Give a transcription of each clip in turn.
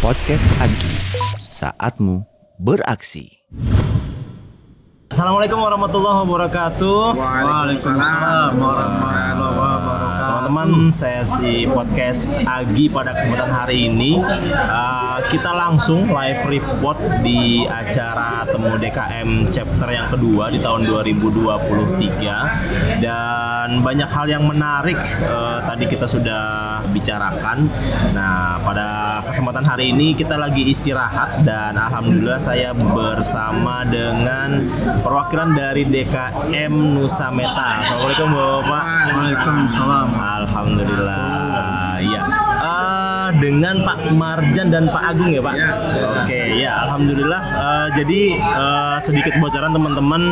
Podcast Agi, saatmu beraksi. Assalamualaikum warahmatullahi wabarakatuh. Waalaikumsalam warahmatullahi wabarakatuh. Teman-teman, saya si podcast Agi pada kesempatan hari ini uh, kita langsung live report di acara Temu DKM chapter yang kedua di tahun 2023 dan banyak hal yang menarik uh, tadi kita sudah bicarakan. Nah, pada kesempatan hari ini kita lagi istirahat dan alhamdulillah saya bersama dengan perwakilan dari DKM Nusa Meta. Assalamualaikum Bapak. Waalaikumsalam. Alhamdulillah. Iya. Eh, dengan Pak Marjan dan Pak Agung ya Pak. Ya. Oke, ya alhamdulillah. Eh, jadi eh, sedikit bocoran teman-teman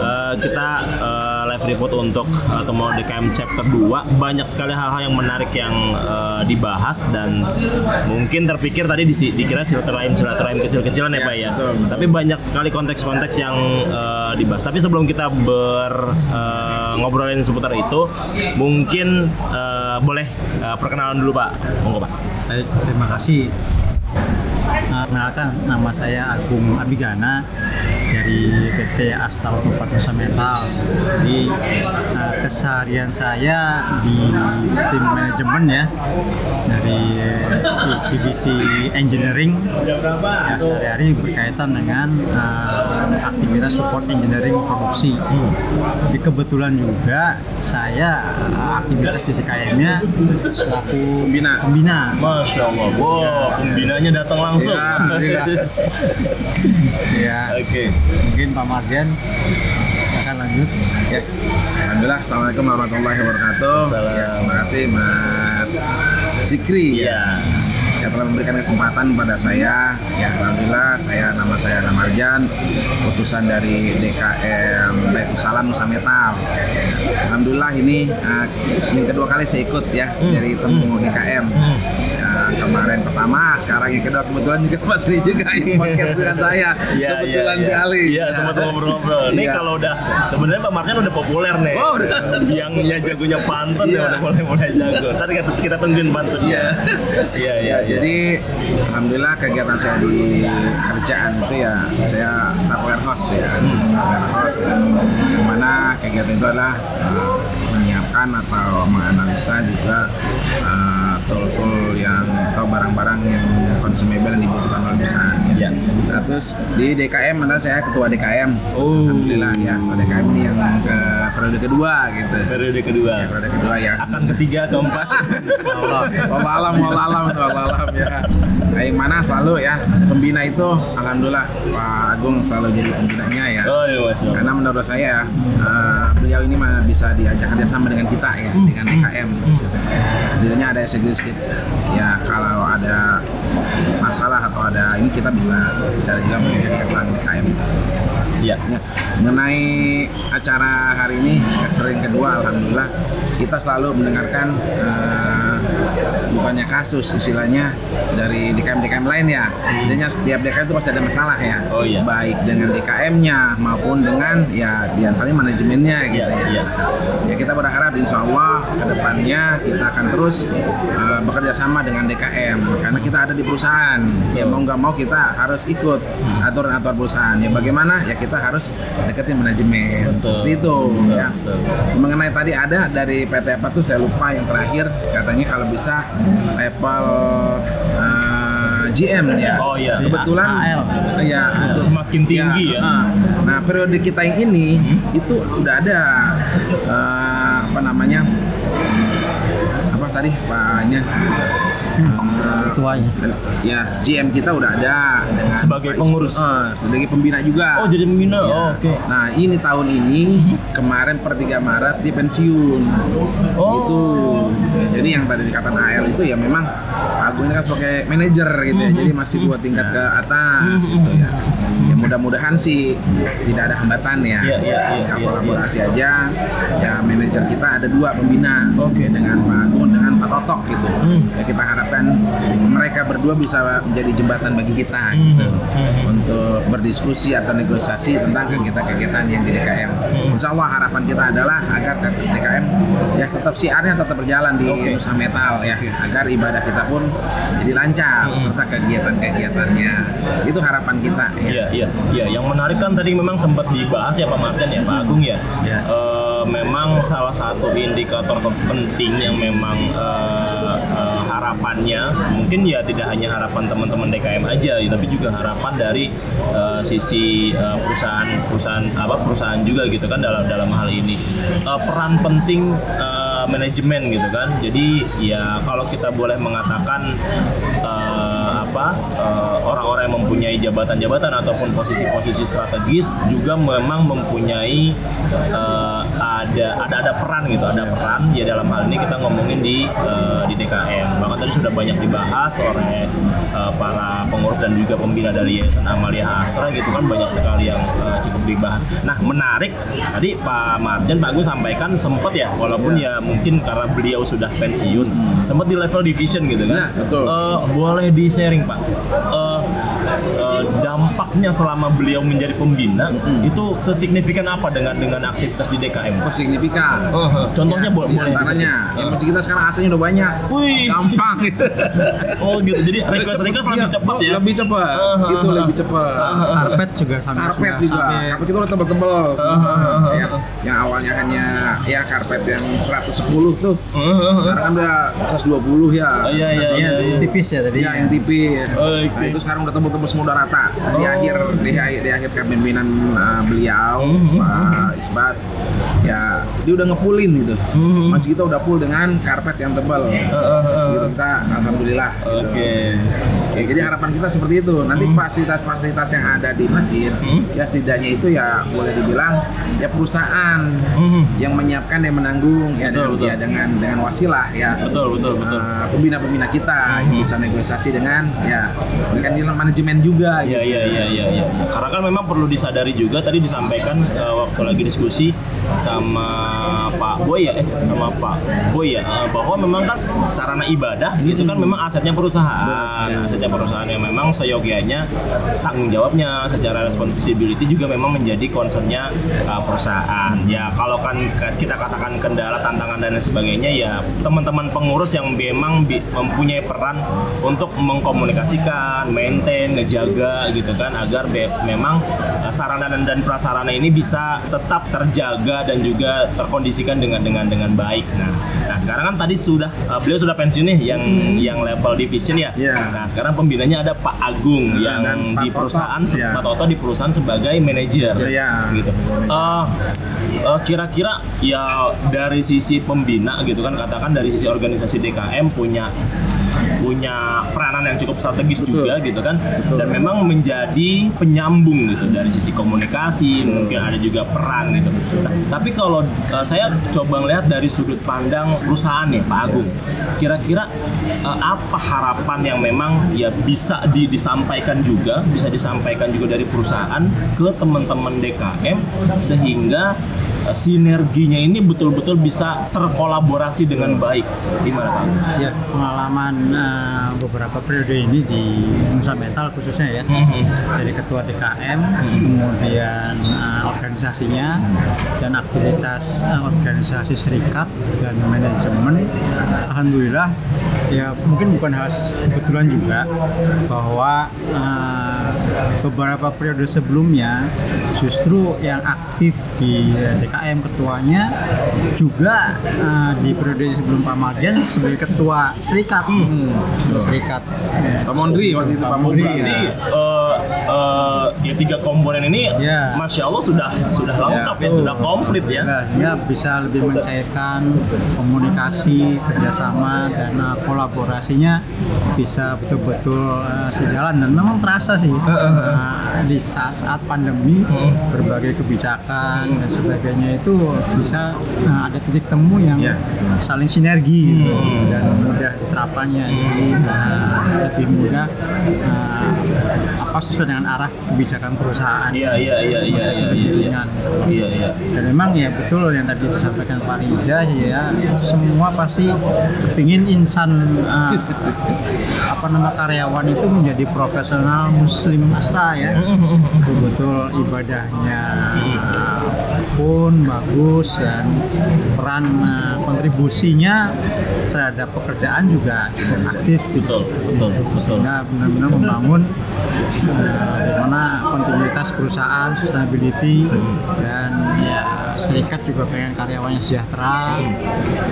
eh, kita eh, live report untuk eh, temu DKM chapter 2 banyak sekali hal-hal yang menarik yang eh, dibahas dan mungkin terpikir tadi di, dikira silaturahim silaturahim kecil-kecilan ya, Pak ya. Tapi banyak sekali konteks-konteks yang eh, dibahas. Tapi sebelum kita ber eh, ngobrolin seputar itu, mungkin eh, boleh eh, perkenalan dulu Pak. Monggo Pak. Terima kasih. Nah, Perkenalkan, nama saya Agung Abigana dari PT Astal Tempat Nusa Metal. Jadi eh, keseharian saya di tim manajemen ya dari divisi engineering ya sehari-hari berkaitan dengan eh, aktivitas support engineering produksi. Jadi kebetulan juga saya eh, aktivitas di TKM-nya selaku Pembina. pembina Masya Allah, wow, pembinanya datang langsung. Ya, alhamdulillah. ya, Oke. mungkin Pak Mardian akan lanjut. Ya. Alhamdulillah, Assalamualaikum warahmatullahi wabarakatuh. Ya, terima kasih Mas Sikri Iya. yang telah memberikan kesempatan kepada saya. Ya, Alhamdulillah, saya nama saya Namarjan, utusan dari DKM Baitusalam Nusa Metal. Alhamdulillah ini uh, yang kedua kali saya ikut ya dari temu DKM. Ya, kemarin pertama, sekarang yang kedua kebetulan juga Mas Ri juga yang podcast dengan saya. Iya, kebetulan iya, sekali. Iya, sempat ngobrol-ngobrol. Ini Iya. kalau udah sebenarnya Pak Marjan udah populer nih. Oh, udah. Yang jagonya pantun ya Iya. udah mulai mulai jago. Tadi kita, kita tungguin pantun. Iya. Iya, iya. Ya, iya. jadi alhamdulillah kegiatan saya di kerjaan itu ya saya staff warehouse ya, warehouse ya. Yang mana kegiatan itu adalah uh, menyiapkan atau menganalisa juga uh, tool-tool yang atau barang-barang yang consumable yang dibutuhkan oleh perusahaan. Iya. Nah, terus di DKM adalah saya ketua DKM. Oh. Alhamdulillah ya, ketua DKM ini yang ke periode kedua gitu. periode kedua. Ya, periode kedua ya. Akan ketiga, keempat. Allah, Allah alam, Allah alam, Allah alam ya. Nah, yang mana selalu ya pembina itu, alhamdulillah Pak Agung selalu jadi pembinanya ya. Oh iya, Mas. Karena menurut saya eh, beliau ini mah bisa diajak kerjasama dengan kita ya, dengan DKM. Jadinya ada sedikit ya kalau ada masalah atau ada ini kita bisa bicara juga dengan DKM. Iya. Ya, mengenai acara hari ini sering kedua alhamdulillah kita selalu mendengarkan eh, bukannya kasus istilahnya dari DKM-DKM lain ya. Intinya setiap DKM itu pasti ada masalah ya. Oh, iya. baik dengan DKM-nya maupun dengan ya di antaranya manajemennya gitu Iya, ya. iya. ya kita berharap insya Allah ke depannya kita akan terus eh, bekerja sama dengan DKM karena kita ada di perusahaan. Ya mau nggak mau kita harus ikut aturan-aturan perusahaan. Ya bagaimana? Ya kita harus deketin manajemen Betul. seperti itu Betul, ya betul. mengenai tadi ada dari PT apa tuh saya lupa yang terakhir katanya kalau bisa level eh, GM ya Oh, iya. kebetulan AL. ya untuk- Semakin tinggi ya. Nah, nah, periode kita yang ini itu udah ada eh, apa namanya? Apa tadi Paknya? Ketuanya. Ya, GM kita udah ada dengan Sebagai Pak pengurus. Eh, sebagai pembina juga. Oh, jadi pembina. Ya. Oh, oke. Nah, ini tahun ini kemarin per 3 Maret dia pensiun. Oh. Gitu. Jadi yang tadi dikatakan AL itu ya memang Pak Agung ini kan sebagai manajer gitu ya. Jadi masih dua tingkat ke atas gitu ya. Mudah-mudahan sih tidak ada hambatan ya. Iya, iya, Ya, iya, kolaborasi aja. Ya manajer kita ada dua pembina. Oke. Dengan Pak Agung dengan Pak Totok gitu. Hmm. Ya kita harapkan mereka berdua bisa menjadi jembatan bagi kita gitu. Hmm. untuk berdiskusi atau negosiasi tentang kegiatan-kegiatan yang di DKM. Hmm. Insya Allah harapan kita adalah agar DKM ya tetap siarnya tetap berjalan di Oke. Nusa Metal ya agar ibadah kita pun jadi lancar serta kegiatan-kegiatannya. Itu harapan kita ya. Iya, iya, iya. Yang menarik kan tadi memang sempat dibahas ya Pak Martin ya, Pak Agung ya. Iya. Eh, memang salah satu indikator penting yang memang eh, eh, harapannya mungkin ya tidak hanya harapan teman-teman DKM aja, ya, tapi juga harapan dari eh, sisi perusahaan perusahaan apa perusahaan juga gitu kan dalam dalam hal ini Eh, peran penting eh, manajemen gitu kan. Jadi ya kalau kita boleh mengatakan eh, apa eh, orang-orang yang mempunyai jabatan-jabatan ataupun posisi-posisi strategis juga memang mempunyai eh, ada ada ada peran gitu ada peran. Ya dalam hal ini kita ngomongin di eh, di DKM tadi sudah banyak dibahas oleh eh, para pengurus dan juga pembina dari Yayasan Amalia Astra gitu kan banyak sekali yang eh, cukup dibahas. Nah menarik tadi Pak Marjan Pak Agus sampaikan sempat ya walaupun ya mungkin karena beliau sudah pensiun sempat di level division gitu kan. Nah, betul. Eh, boleh di sharing Pak? Eh, dampaknya selama beliau menjadi pembina itu sesignifikan apa dengan dengan aktivitas di DKM? Oh, signifikan. Contohnya Ya, boleh antaranya, masjid kita sekarang AC-nya udah banyak. Wih. Gampang. Oh gitu. Jadi request request lebih Iya, cepat ya. Lebih cepat. Ah, Itu lebih cepat. karpet juga sampai karpet juga karpet itu udah tebel-tebel ah, ya, yang awalnya hanya ya karpet yang 110 tuh sekarang kan udah 120 ya Oh, iya iya iya. iya. tipis ya tadi ya yang tipis Oke. nah, itu sekarang udah tebel-tebel semua udah rata Oh. Akhir di, akhir- di akhir kepemimpinan uh, beliau Mhm. Pak Isbat ya dia udah ngepulin gitu Mhm. masjid kita udah full dengan karpet yang tebal Eh, eh, eh. gitu kita alhamdulillah gitu. Oke. Ya, jadi harapan kita seperti itu. Nanti fasilitas-fasilitas yang ada di masjid, Hmm. ya setidaknya itu ya boleh dibilang ya perusahaan Mhm. yang menyiapkan dan menanggung ya, Betul, dengan, betul. ya dengan dengan wasilah ya. Betul betul betul. Uh, pembina-pembina kita yang Mhm. bisa negosiasi dengan ya dengan nilai manajemen juga Iya gitu. iya iya iya iya. Karena kan memang perlu disadari juga tadi disampaikan eh, waktu lagi diskusi sama Pak Boy ya eh sama Pak Boy ya eh, bahwa memang kan sarana ibadah itu kan memang asetnya perusahaan, Betul. asetnya perusahaan yang memang seyogianya tanggung jawabnya secara responsibility juga memang menjadi concernnya eh, perusahaan. Ya kalau kan kita katakan kendala, tantangan dan lain sebagainya ya teman-teman pengurus yang memang bi- mempunyai peran untuk mengkomunikasikan, maintain, ngejaga gitu kan agar memang eh, sarana dan, dan prasarana ini bisa tetap terjaga dan juga terkondisikan dengan dengan dengan baik. Nah, nah sekarang kan tadi sudah eh, beliau sudah pensiun nih yang yang level division ya. Iya. Nah sekarang pembinanya ada Pak Agung yang dan Pak di Toto. perusahaan se- Iya. Pak Toto di perusahaan sebagai manajer. Iya. Gitu. Eh, eh, kira-kira ya dari sisi pembina gitu kan katakan dari sisi organisasi DKM punya punya peranan yang cukup strategis Betul. juga gitu kan Betul. dan memang menjadi penyambung gitu dari sisi komunikasi mungkin ada juga peran gitu Nah, tapi kalau eh, saya coba ngelihat dari sudut pandang perusahaan nih Pak Agung kira-kira eh, apa harapan yang memang ya bisa di- disampaikan juga bisa disampaikan juga dari perusahaan ke teman-teman DKM sehingga eh, sinerginya ini betul-betul bisa terkolaborasi dengan baik gimana Pak Agung? ya pengalaman eh, beberapa periode ini di Nusa Metal khususnya ya Mhm. dari ketua DKM kemudian eh, organisasinya dan aktivitas eh, organisasi serikat dan manajemen alhamdulillah ya mungkin bukan hal kebetulan juga bahwa eh, beberapa periode sebelumnya justru yang aktif di eh, DKM ketuanya juga eh, di periode sebelum Pak Marjan sebagai ketua serikat Ketua serikat ya. Pak Mondri waktu itu Pak Mondri, Mondri. Jadi ya. Eh, ya tiga komponen ini, Ya. masya Allah sudah sudah lengkap ya, betul. sudah komplit ya. Sehingga bisa lebih mencairkan komunikasi, kerjasama, dan uh, kolaborasinya bisa betul-betul uh, sejalan dan memang terasa sih uh, di saat-saat pandemi berbagai kebijakan dan sebagainya itu bisa uh, ada titik temu yang Ya. saling sinergi gitu, dan mudah diterapkannya jadi uh, lebih mudah uh, apa sesuai dengan arah kebijakan perusahaan Iya iya iya iya iya iya. iya. Iya iya. Dan memang ya betul yang tadi disampaikan Pak Riza ya semua pasti kepingin insan uh, apa nama karyawan itu menjadi profesional muslim astra ya betul-betul ibadahnya uh, pun bagus dan peran eh, kontribusinya terhadap pekerjaan juga cukup aktif gitu. Betul, betul, betul. Sehingga benar-benar membangun eh, bagaimana kontinuitas perusahaan, sustainability dan ya serikat juga pengen karyawannya sejahtera.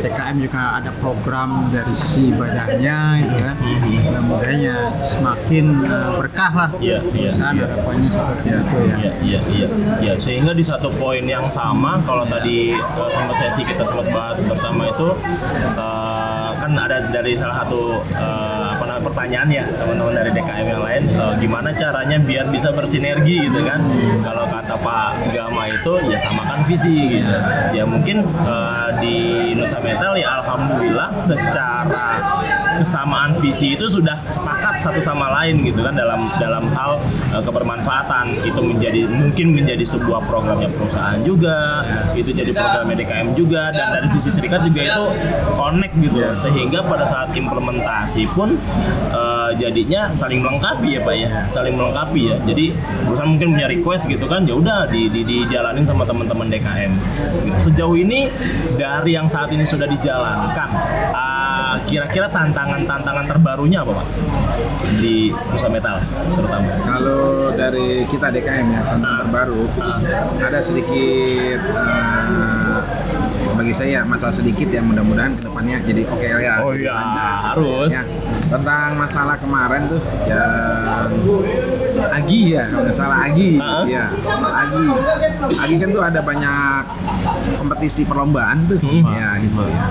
TKM juga ada program dari sisi ibadahnya gitu kan. Mudah-mudahan semakin eh, berkah lah Iya, iya, perusahaan iya. harapannya seperti itu ya. Iya, iya, iya. Ya, sehingga di satu poin yang sama, kalau tadi uh, sempat sesi kita sempat bahas bersama itu, uh, kan ada dari salah satu uh, apa pertanyaan ya teman-teman dari DKM yang lain, uh, gimana caranya biar bisa bersinergi gitu kan? Kalau kata Pak Gama itu ya samakan visi gitu. Ya mungkin uh, di Nusa Metal ya alhamdulillah secara kesamaan visi itu sudah sepakat satu sama lain gitu kan dalam dalam hal uh, kebermanfaatan itu menjadi mungkin menjadi sebuah programnya perusahaan juga itu jadi programnya DKM juga dan dari sisi serikat juga itu connect gitu sehingga pada saat implementasi pun uh, jadinya saling melengkapi ya pak ya. Saling melengkapi ya. Jadi perusahaan mungkin punya request gitu kan ya udah di, di, dijalanin sama teman-teman DKM gitu. sejauh ini dari yang saat ini sudah dijalankan uh, kira-kira tantangan-tantangan terbarunya apa pak? Di Nusa Metal terutama. Kalau dari kita DKM ya tantangan terbaru ada sedikit eh, bagi saya masalah sedikit yang mudah-mudahan ke depannya jadi oke ya. Oh iya, harus. Ya, tentang masalah kemarin tuh yang Agi ya kalau nggak salah Agi Ah. ya masalah Agi Agi kan tuh ada banyak kompetisi perlombaan tuh Hmm. ya gitu ya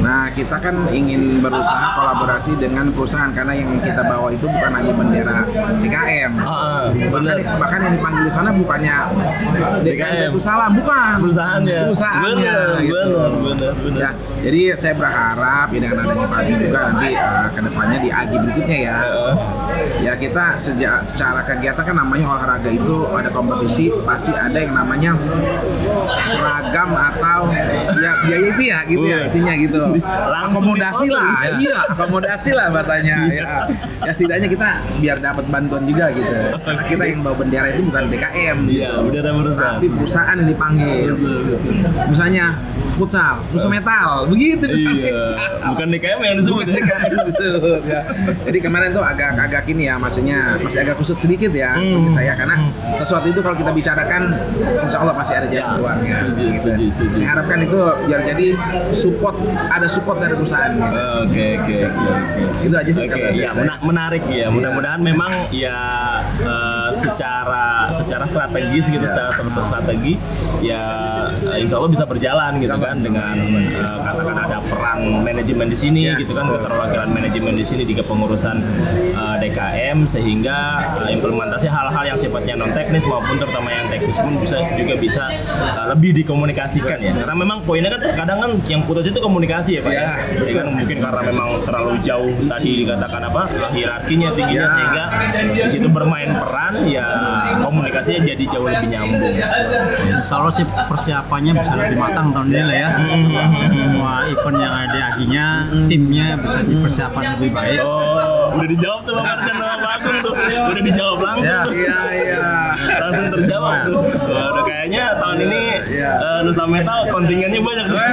nah kita kan ingin berusaha kolaborasi dengan perusahaan karena yang kita bawa itu bukan hanya bendera DKM Ah, bahkan, yang dipanggil di sana bukannya DKM salah bukan perusahaannya perusahaannya bener gitu. bener bener bener Ya, jadi saya berharap ya dengan adanya Pak juga nanti uh, ke depannya di Agi berikutnya ya. Heeh. Ya kita sejak secara kegiatan kan namanya olahraga itu ada kompetisi pasti ada yang namanya seragam atau ya ya itu ya gitu ya intinya gitu. Langsung akomodasi lah, iya akomodasi lah bahasanya ya. Ya setidaknya kita biar dapat bantuan juga gitu. Karena kita yang bawa bendera itu bukan DKM. iya gitu. udah ada perusahaan Tapi perusahaan yang dipanggil. Misalnya futsal, futsal metal, begitu iya bukan DKM yang disebut Bukan DKM disebut, ya. Jadi kemarin tuh agak agak ini ya, maksudnya masih agak kusut sedikit ya Hmm. bagi saya karena sesuatu itu kalau kita bicarakan, insya Allah pasti ada jalan Ya, keluarnya. setuju, gitu. setuju, setuju. Saya harapkan itu biar jadi support, ada support dari perusahaan. Gitu. Oke oke oke. Itu aja sih Oke, saya. ya mena- menarik ya. Mudah-mudahan memang ya eh, secara secara strategis gitu, secara strategi ya insya Allah bisa berjalan gitu kan dengan eh, katakan ada peran manajemen di sini Ya, gitu kan keterwakilan manajemen di sini di kepengurusan eh, DKM sehingga eh, implementasi hal-hal yang sifatnya non teknis maupun terutama yang teknis pun bisa juga bisa eh, lebih dikomunikasikan ya. Karena memang poinnya kan kadang kan yang putus itu komunikasi ya Pak ya. Ya, Jadi kan mungkin karena memang terlalu jauh tadi dikatakan apa hierarkinya tingginya Ya. sehingga di situ bermain peran ya komunikasinya jadi jauh lebih nyambung. Insya Allah sih persiapannya bisa lebih matang tahun ini lah ya. Semua event yang ada di aginya, timnya bisa dipersiapkan lebih baik. Oh, udah dijawab tuh Bang Arjan sama Pak Agung tuh. Udah dijawab langsung Ya. tuh. Iya, iya. Langsung terjawab tuh. Wah, udah kayaknya tahun ini Iya. eh, Nusa Metal kontingennya banyak tuh.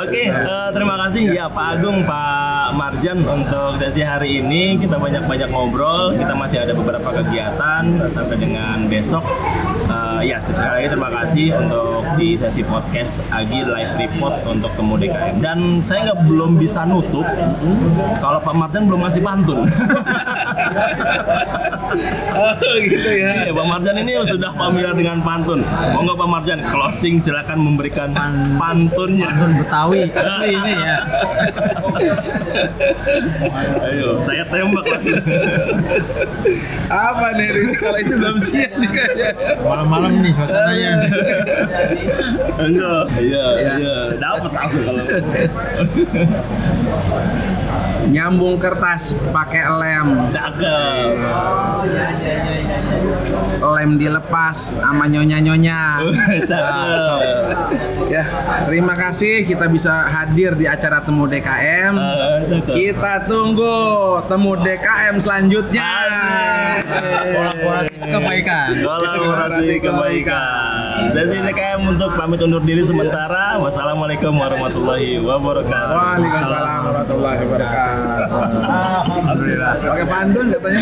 Oke, eh, terima kasih ya Pak Agung, Pak Marjan untuk sesi hari ini. Kita banyak-banyak ngobrol. Kita masih ada beberapa kegiatan sampai dengan besok. Eh, ya, sekali lagi terima kasih untuk di sesi podcast Agi Live Report untuk Temu DKM. Dan saya nggak belum bisa nutup kalau Pak Marjan belum ngasih pantun. Oh gitu ya. Iya, Pak Marjan ini sudah familiar dengan pantun. Mau nggak Pak Marjan closing silakan memberikan Pan- pantunnya. Pantun Betawi asli ini ya. Ayo, saya tembak lagi. Apa nih Riri? kalau itu belum siap nih kayaknya. Malam-malam nih suasananya. Enggak. Iya, Iya. iya. Dapat langsung kalau. nyambung kertas pakai lem, Cakep. Lem dilepas sama nyonya-nyonya. Cakep. Ya, terima kasih kita bisa hadir di acara temu DKM. Cakep. Kita tunggu temu DKM selanjutnya. Kolaborasi kebaikan. Kolaborasi kebaikan. Saya sih DKM untuk pamit undur diri sementara. Wassalamualaikum warahmatullahi wabarakatuh. Waalaikumsalam warahmatullahi wabarakatuh. Alhamdulillah. Pakai pandun katanya.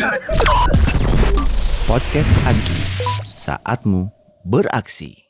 Podcast Agi. Saatmu beraksi.